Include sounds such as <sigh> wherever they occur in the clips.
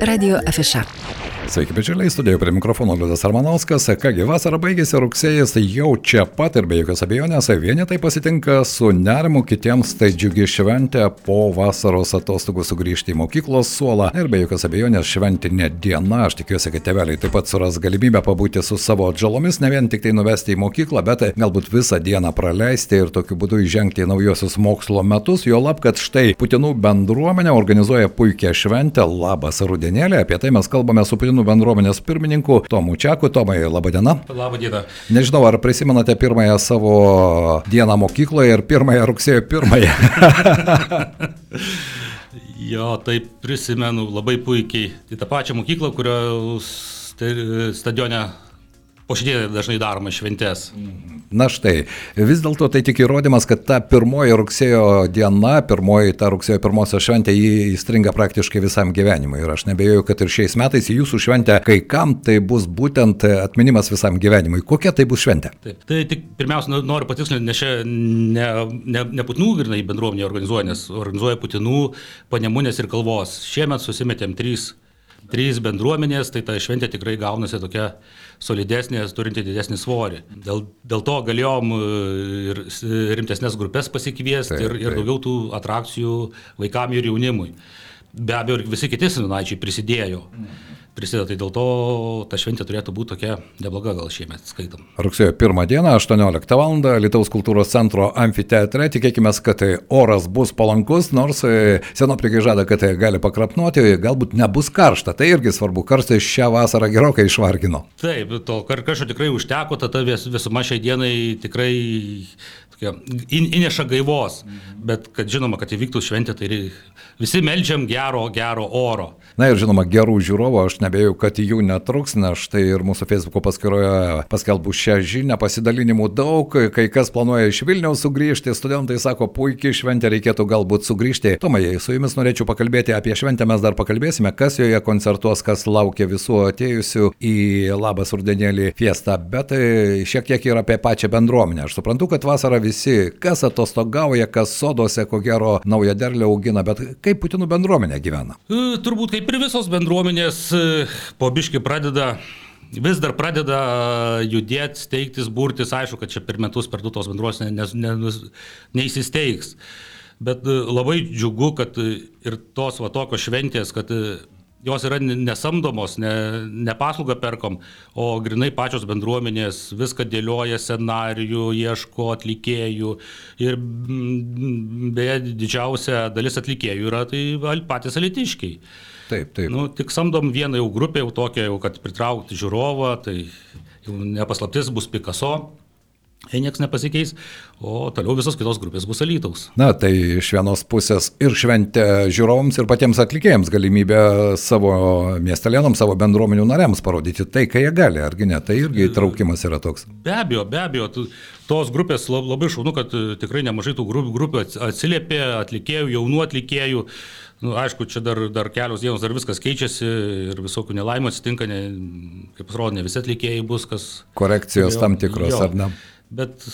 Radio Afiša. Sveiki, bičiuliai, studijoje prie mikrofono Liudas Armanauskas. Kągi, vasara baigėsi, rugsėjas jau čia pat ir be jokios abejonės, vieni tai pasitinka su nerimu, kitiems tai džiugi šventė po vasaros atostogų sugrįžti į mokyklos suolą ir be jokios abejonės šventinė diena. Aš tikiuosi, kad teveliai taip pat suras galimybę pabūti su savo atžalomis, ne vien tik tai nuvesti į mokyklą, bet galbūt visą dieną praleisti ir tokiu būdu įžengti į naujosius mokslo metus. Jo lab, kad štai Putinų bendruomenė organizuoja puikią šventę. Labas rudenėlė, apie tai mes kalbame su Putinų Putinų bendruomenės pirmininku Tomu Čiaku. Tomai, laba diena. Labą dieną. Nežinau, ar prisimenate pirmąją savo dieną mokykloje ir pirmąją rugsėjo pirmąją. <laughs> jo, taip prisimenu labai puikiai. Tai tą pačią mokyklą, kurios stadione po šiandien dažnai daroma šventės. Na štai, vis dėlto tai tik įrodymas, kad ta pirmoji rugsėjo diena, pirmoji ta rugsėjo pirmosios šventė įstringa praktiškai visam gyvenimui. Ir aš nebejoju, kad ir šiais metais jūsų šventę kai kam tai bus būtent atminimas visam gyvenimui. Kokia tai bus šventė? Taip, tai tik pirmiausia noriu patikslinti, nes čia ne, ne, ne Putinų grinai bendruomenė organizuoja, nes organizuoja Putinų, Panemunės ir Kalvos. Šiemet susimetėm trys trys bendruomenės, tai ta šventė tikrai gaunasi tokia solidesnė, turinti didesnį svorį. Dėl, dėl to galėjom e, ir rimtesnės grupės pasikviesti taip, ir, ir taip. daugiau tų atrakcijų vaikam ir jaunimui. Be abejo, ir visi kiti sinonaičiai prisidėjo. Mhm prisideda. Tai dėl to ta šventė turėtų būti tokia nebloga gal šiemet skaitom. Rugsėjo 1 dieną, 18 val. Lietuvos kultūros centro amfiteatre. Tikėkime, kad oras bus palankus, nors e, senoplikai žada, kad tai gali pakrapnuoti, galbūt nebus karšta. Tai irgi svarbu, karstai šią vasarą gerokai išvargino. Taip, to karščio tikrai užteko, tada visuma šiai dienai tikrai įneša gaivos, bet kad žinoma, kad įvyktų šventė, tai visi melžiam gero, gero oro. Na ir žinoma, gerų žiūrovų, aš nebėjau, kad jų netruks, nes štai ir mūsų Facebook paskyroje paskelbų šią žinią, pasidalinimų daug, kai kas planuoja iš Vilniaus sugrįžti, studentai sako, puikiai šventė reikėtų galbūt sugrįžti. Tomai, su jumis norėčiau pakalbėti apie šventę, mes dar pakalbėsime, kas joje koncertuos, kas laukia visų atėjusių į Labas Urdenėlį fiestą, bet e, šiek tiek ir apie pačią bendruomenę. Aš suprantu, kad vasarą visi, kas atostogauja, kas sodose, ko gero, naują derlių augina, bet kaip Putinų bendruomenė gyvena? E, turbūt kaip ir visos bendruomenės e, po biški pradeda vis dar pradeda judėti, steigtis, burtis, aišku, kad čia per metus per du tos bendros ne, ne, ne, neįsisteigs. Bet e, labai džiugu, kad ir tos va tokios šventės, kad jos yra nesamdomos, ne, ne paslaugą perkom, o grinai pačios bendruomenės viską dėlioja scenarijų, ieško atlikėjų ir mm, beje didžiausia dalis atlikėjų yra tai patys alitiškiai. Taip, taip. Nu, tik samdom vieną jau grupę, jau tokią, jau, kad pritraukti žiūrovą, tai jau nepaslaptis bus Picasso, Jei niekas nepasikeis, o toliau visos kitos grupės bus alytaus. Na, tai iš vienos pusės ir šventė žiūrovams, ir patiems atlikėjams galimybę savo miestelėnams, savo bendruomenių nariams parodyti tai, ką jie gali, argi ne, tai irgi įtraukimas yra toks. Be abejo, be abejo, tos grupės labai šaunu, kad tikrai nemažai tų grupių atsiliepė, atlikėjų, jaunų atlikėjų. Nu, aišku, čia dar, dar kelios dienos, dar viskas keičiasi ir visokių nelaimų atsitinka, ne, kaip pasirodo, ne visi atlikėjai bus, kas... Korekcijos jo, tam tikros, jo, ar ne? Bet,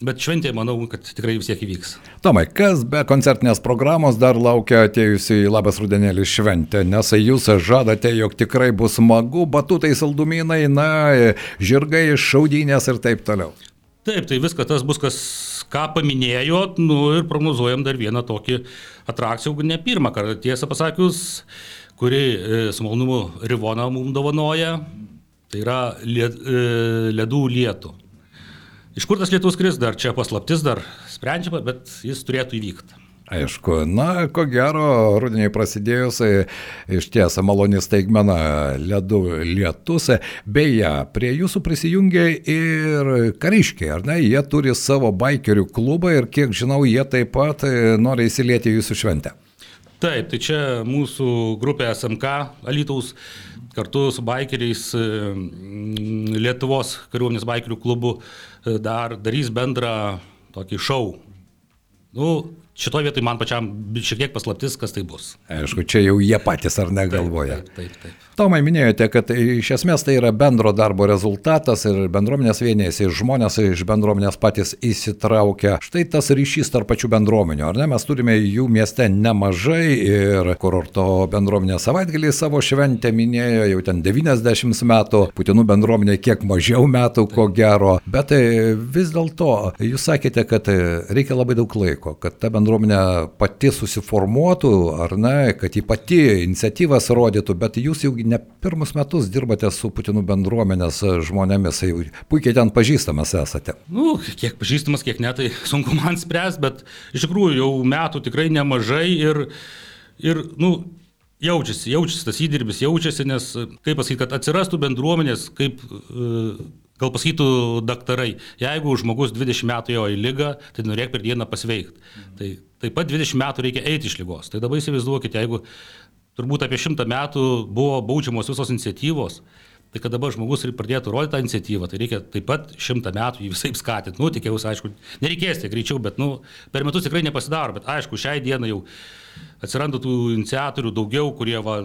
bet šventė, manau, kad tikrai vis tiek įvyks. Tomai, kas be koncertinės programos dar laukia atėjusi į Labas Rudenėlį šventę, nes jūs žadate, jog tikrai bus smagu, batutai saldumynai, na, žirgai, šaudynės ir taip toliau. Taip, tai viskas tas bus, kas, ką paminėjot, nu ir prognozuojam dar vieną tokį atrakciją, ne pirmą kartą, tiesą pasakius, kuri e, su malonumu Rivona mums dovanoja, tai yra e, ledų lietų. Iš kur tas lietus kris, dar čia paslaptis, dar sprendžiama, bet jis turėtų įvykti. Aišku, na, ko gero, rudeniai prasidėjus, iš ties maloni staigmena ledų lietus. Beje, prie jūsų prisijungia ir kariškiai, ar ne? Jie turi savo baikerių klubą ir kiek žinau, jie taip pat nori įsilieti jūsų šventę. Taip, tai čia mūsų grupė SMK Alytaus kartu su baikeriais Lietuvos kariuomenės baikerių klubu dar darys bendrą tokį šau. Nu, šitoje vietoje man pačiam šiek tiek paslaptis, kas tai bus. Aišku, čia jau jie patys ar negalvoja. Taip, taip, taip. Tomai minėjote, kad iš esmės tai yra bendro darbo rezultatas ir bendruomenės vienėsi, žmonės iš bendruomenės patys įsitraukia. Štai tas ryšys tarp pačių bendruomenių, ar ne? Mes turime jų mieste nemažai ir kurorto bendruomenė savaitgalį savo šventę minėjo jau ten 90 metų, Putinų bendruomenė kiek mažiau metų, ko gero, bet vis dėlto jūs sakėte, kad reikia labai daug laiko, kad ta bendruomenė pati susiformuotų, ar ne, kad ji pati iniciatyvas rodytų, bet jūs jau ne pirmus metus dirbate su Putinų bendruomenės žmonėmis, jau puikiai ten pažįstamas esate. Nu, kiek pažįstamas, kiek ne, tai sunku man spręs, bet iš tikrųjų jau metų tikrai nemažai ir, ir nu, jaučiasi, jaučiasi tas įdirbis, jaučiasi, nes, kaip pasakyti, kad atsirastų bendruomenės, kaip gal pasakytų daktarai, jeigu žmogus 20 metų jo į lygą, tai norėk per dieną pasveikti. Tai taip pat 20 metų reikia eiti iš lygos. Tai dabar įsivaizduokite, jeigu turbūt apie šimtą metų buvo baudžiamos visos iniciatyvos. Tai kad dabar žmogus pradėtų rodyti tą iniciatyvą, tai reikia taip pat šimtą metų jį visai skatinti. Nu, tikėjausi, aišku, nereikės tiek greičiau, bet nu, per metus tikrai nepasidaro. Bet aišku, šiai dienai jau atsiranda tų iniciatorių daugiau, kurie va,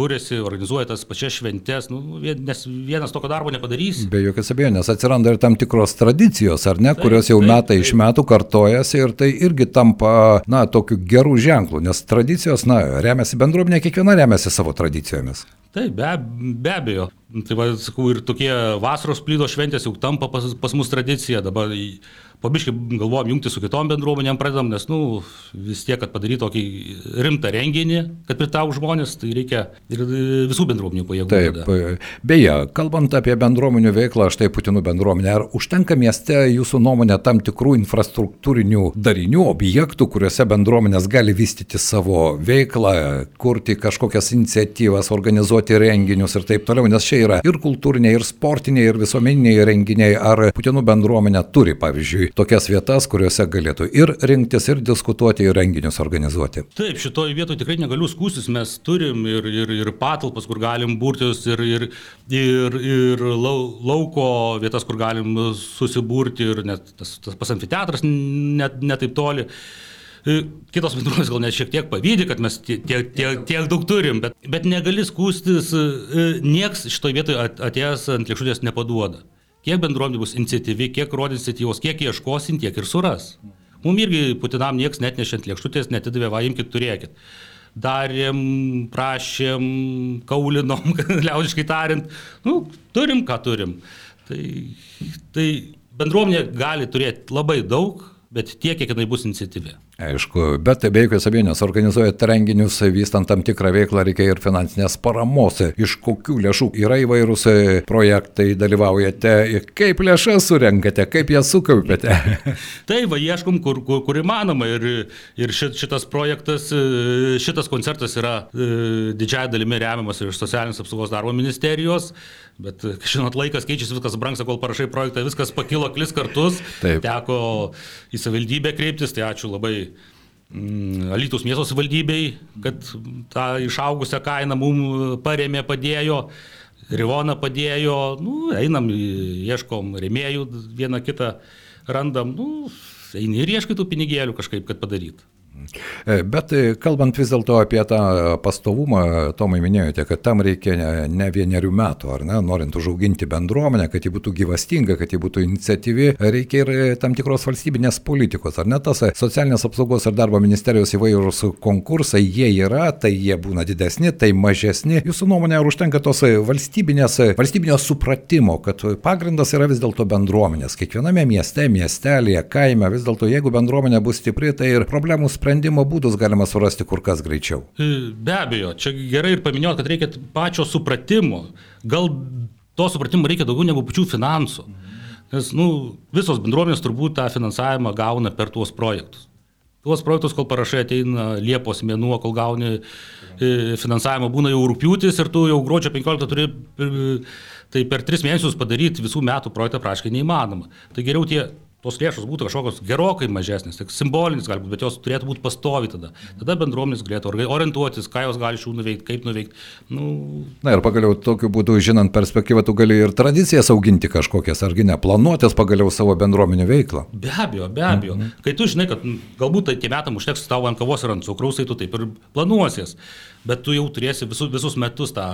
būrėsi, organizuoja tas pačias šventes, nu, nes vienas tokio darbo nepadarys. Be jokios abejonės, atsiranda ir tam tikros tradicijos, ar ne, taip, kurios jau taip, metai taip. iš metų kartojasi ir tai irgi tampa, na, tokiu gerų ženklų, nes tradicijos, na, remiasi bendruomenė, kiekviena remiasi savo tradicijomis. Taip, be, be abejo. Tai va, sakau, ir tokie vasaros plydo šventės jau tampa pas, pas mus tradicija. Dabar pabiškai galvojam jungti su kitom bendruomenėm pradedam, nes, nu, vis tiek, kad padaryti tokį rimtą renginį, kad pritau žmonės, tai reikia ir visų bendruomenių pajėgų. Taip, tada. beje, kalbant apie bendruomenių veiklą, štai Putinų bendruomenė, ar užtenka mieste jūsų nuomonė tam tikrų infrastruktūrinių darinių, objektų, kuriuose bendruomenės gali vystyti savo veiklą, kurti kažkokias iniciatyvas, organizuoti renginius ir taip toliau, nes čia yra ir kultūriniai, ir sportiniai, ir visuomeniniai renginiai, ar Putinų bendruomenė turi, pavyzdžiui, tokias vietas, kuriuose galėtų ir rinktis, ir diskutuoti, ir renginius organizuoti. Taip, šitoje vietoje tikrai negaliu skūstis, mes turim ir, ir, ir patalpas, kur galim burtis, ir, ir, ir, ir lauko vietas, kur galim susibūrti, ir net tas, tas pas amfiteatras net netaip toli. E, kitos bendruomenės gal net šiek tiek pavydė, kad mes tiek, tiek, tiek, tiek daug turim, bet, bet negali skūstis, e, nieks šitoje vietoje atėjęs ant lėkštutės nepaduoda. Kiek bendruomenė bus iniciatyvi, kiek rodys iniciatyvos, kiek ieškosim, tiek ir suras. Mums irgi Putinam niekas net nešant lėkštutės, netidavė, va, imkite, turėkit. Darėm, prašėm, kaulinom, <laughs> liaudiškai tariant, nu, turim, ką turim. Tai, tai bendruomenė gali turėti labai daug, bet tiek, kiek jinai bus iniciatyvi. Aišku, bet be jokios abejonės, organizuojant renginius, vystant tam tikrą veiklą, reikia ir finansinės paramos. Iš kokių lėšų yra įvairūs projektai, dalyvaujate, kaip lėšas surenkate, kaip jas sukaupėte? <laughs> tai va, ieškom, kur, kur, kur įmanoma. Ir, ir šit, šitas projektas, šitas koncertas yra e, didžiai dalimi remiamas iš socialinės apsaugos darbo ministerijos. Bet, žinot, laikas keičiasi, viskas brangsta, kol parašai projektą, viskas pakilo klis kartus. Taip. Teko į savivaldybę kreiptis, tai ačiū labai mm, Alytus miesto valdybei, kad tą išaugusią kainą mums paremė, padėjo, Rivona padėjo, nu, einam, ieškom remėjų, vieną kitą randam, nu, eini ir ieškai tų pinigėlių kažkaip, kad padaryt. E, bet e, kalbant vis dėlto apie tą pastovumą, Tomai minėjote, kad tam reikia ne, ne vienerių metų, ar ne, norint užauginti bendruomenę, kad ji būtų gyvastinga, kad ji būtų iniciatyvi, reikia ir tam tikros valstybinės politikos, ar ne tas socialinės apsaugos ir darbo ministerijos įvairūs konkursai, jie yra, tai jie būna didesni, tai mažesni. Jūsų nuomonė, ar užtenka tos valstybinės, valstybinio supratimo, kad pagrindas yra vis dėlto bendruomenės. Kiekviename mieste, miestelėje, kaime, vis dėlto jeigu bendruomenė bus stipri, tai ir problemų sprendimo sprendimo būdus galima surasti kur kas greičiau. E, be abejo, čia gerai ir paminėjot, kad reikia pačio supratimo. Gal to supratimo reikia daugiau negu pačių finansų. Nes nu, visos bendruomenės turbūt tą finansavimą gauna per tuos projektus. Tuos projektus, kol parašai ateina Liepos mėnuo, kol gauni e, finansavimą, būna jau rūpiutis ir tu jau gruodžio 15 turi, e, tai per 3 mėnesius padaryti visų metų projektą praškai neįmanoma. Tai geriau tie tos lėšos būtų kažkokios gerokai mažesnės, tik simbolinis galbūt, bet jos turėtų būti pastovi tada. Tada bendruomenės galėtų orientuotis, ką jos gali šių nuveikti, kaip nuveikti. Nu... Na ir pagaliau tokiu būdu, žinant perspektyvą, tu gali ir tradicijas auginti kažkokias, argi ne, planuotis pagaliau savo bendruomenių veiklą. Be abejo, be abejo. Mm -hmm. Kai tu žinai, kad galbūt tai tie metam užteks tavo ant kavos ir ant cukraus, tai tu taip ir planuosies bet tu jau turėsi visus, visus metus tą,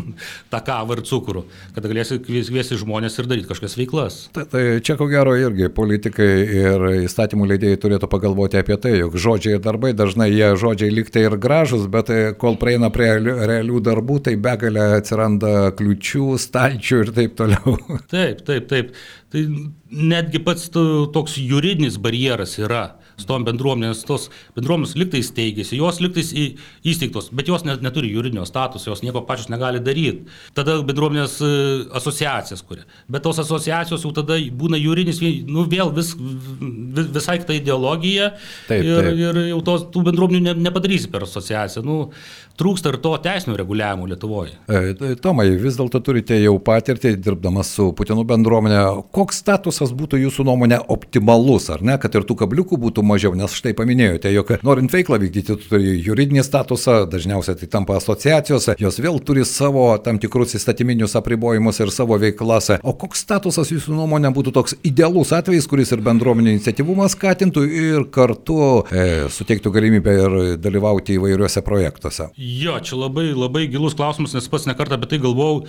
<laughs> tą kavą ir cukrų, kad galėsi kviesti žmonės ir daryti kažkokias veiklas. Tai, tai čia ko gero irgi politikai ir įstatymų leidėjai turėtų pagalvoti apie tai, jog žodžiai ir darbai dažnai jie žodžiai liktai ir gražus, bet e, kol praeina prie realių darbų, tai begalė atsiranda kliučių, stalčių ir taip toliau. <laughs> Taip, taip, taip. Tai netgi pats toks juridinis barjeras yra su tom bendruomenės, tos bendruomenės liktai steigėsi, jos liktai įsteigtos, bet jos net, neturi juridinio statuso, jos nieko pačios negali daryti. Tada bendruomenės e, asociacijas kuria. Bet tos asociacijos jau tada būna juridinis, nu vėl vis, vis, visai kita ideologija taip, ir, taip. ir jau tos, tų bendruomenių ne, nepadarysi per asociaciją. Nu, trūksta ir to teisinio reguliavimo Lietuvoje. E, tai Tomai, vis dėlto turite jau patirtį, dirbdamas su Putinų bendruomenė. Koks statusas būtų jūsų nuomonė optimalus, ar ne, kad ir tų kabliukų būtų mažiau, nes štai paminėjote, jog norint veiklą vykdyti, tu turi juridinį statusą, dažniausiai tai tampa asociacijos, jos vėl turi savo tam tikrus įstatyminius apribojimus ir savo veiklas. O koks statusas jūsų nuomonė būtų toks idealus atvejis, kuris ir bendruomenį iniciatyvumą skatintų ir kartu e, suteiktų galimybę ir dalyvauti įvairiuose projektuose? Jo, čia labai, labai gilus klausimas, nes pats nekartą apie tai galvojau.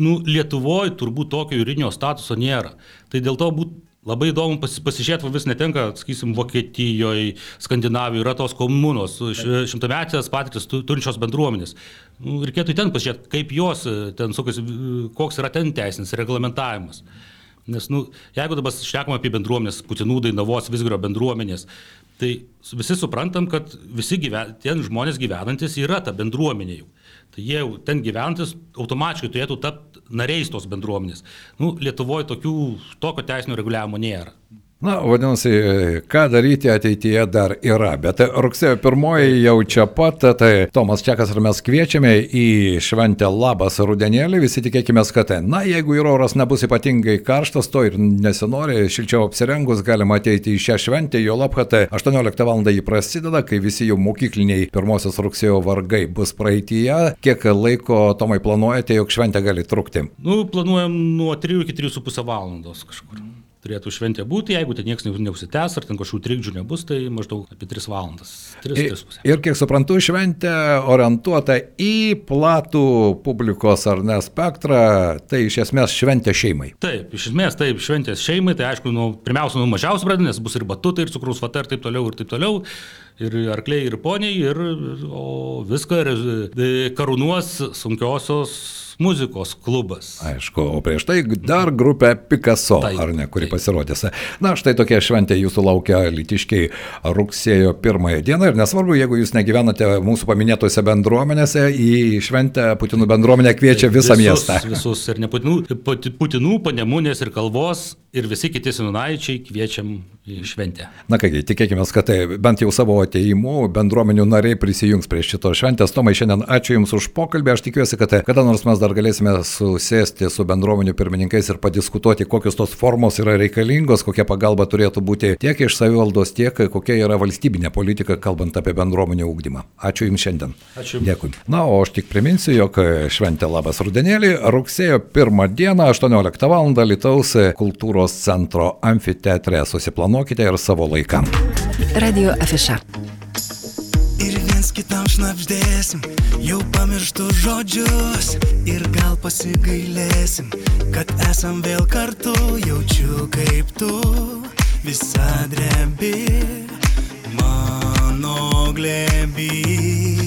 Nu, Lietuvoje turbūt tokio juridinio statuso nėra. Tai dėl to būtų Labai įdomu pasi, pasižiūrėti, vis netenka, sakysim, Vokietijoje, Skandinavijoje yra tos komunos, šimtametės patirtis turinčios bendruomenės. Nu, reikėtų ten pasižiūrėti, kaip jos e, ten sukasi, koks yra ten teisinis reglamentavimas. Nes, nu, jeigu dabar šnekam apie bendruomenės, Putinų, Dainavos, Visgrio bendruomenės, tai visi suprantam, kad visi gyven, ten žmonės gyvenantis yra ta bendruomenė jau tai jie ten gyventis automatiškai turėtų tapti nariais tos bendruomenės. Nu, Lietuvoje tokių, tokio teisinio reguliavimo nėra. Na, vadinasi, ką daryti ateityje dar yra, bet rugsėjo pirmoji jau čia pat, tai Tomas Čekas ir mes kviečiame į šventę Labas rudenėlį, visi tikėkime, kad, na, jeigu ir oras nebus ypatingai karštas, to ir nesinori, šilčiau apsirengus galima ateiti į šią šventę, jo lab, kad 18 val. jį prasideda, kai visi jau mokykliniai pirmosios rugsėjo vargai bus praeitie. Kiek laiko, Tomai, planuojate, jog šventė gali trukti? Nu, planuojam nuo 3 iki 3,5 valandos kažkur turėtų šventė būti, jeigu ten niekas neužsitęs ar ten kažkokių trikdžių nebus, tai maždaug apie 3 valandas. 3, ir, 3 ir kiek suprantu, šventė orientuota į platų publikos ar ne spektrą, tai iš esmės šventė šeimai. Taip, iš esmės taip, šventės šeimai, tai aišku, nu, pirmiausia, nuo mažiausių pradė, nes bus ir batutai, ir cukrus vata, ir taip toliau, ir taip toliau ir arkliai, ir poniai, ir o, viską ir, karūnuos sunkiosios muzikos klubas. Aišku, o prieš tai dar grupė Picasso, taip, ar ne, kuri taip. pasirodys. Na, štai tokia šventė jūsų laukia Litiškiai rugsėjo pirmąją dieną ir nesvarbu, jeigu jūs negyvenate mūsų paminėtose bendruomenėse, į šventę Putinų bendruomenę kviečia visą visus, miestą. Visus ir ne Putinų, Putinų, Panemunės ir Kalvos ir visi kiti sinunaičiai kviečiam į šventę. Na kągi, tikėkime, kad tai bent jau savo ateimu bendruomenių nariai prisijungs prie šitos šventės. Tomai, šiandien ačiū Jums už pokalbį. Aš tikiuosi, kad kada nors mes dar galėsime susėsti su bendruomenių pirmininkais ir padiskutuoti, kokios tos formos yra reikalingos, kokia pagalba turėtų būti tiek iš savivaldos, tiek kokia yra valstybinė politika, kalbant apie bendruomenių ūkdymą. Ačiū Jums šiandien. Ačiū. Dėkui. Na, o aš tik priminsiu, jog šventė Labas Rudenėlį rugsėjo 1 dieną 18 val. Lietuvos kultūros centro amfiteatre susiplanuoja planuokite ir savo laiką. Radio afiša. Ir viens kitam šnapždėsim, jau pamirštų žodžius ir gal pasigailėsim, kad esam vėl kartu, jaučiu kaip tu visa drebi mano glebi.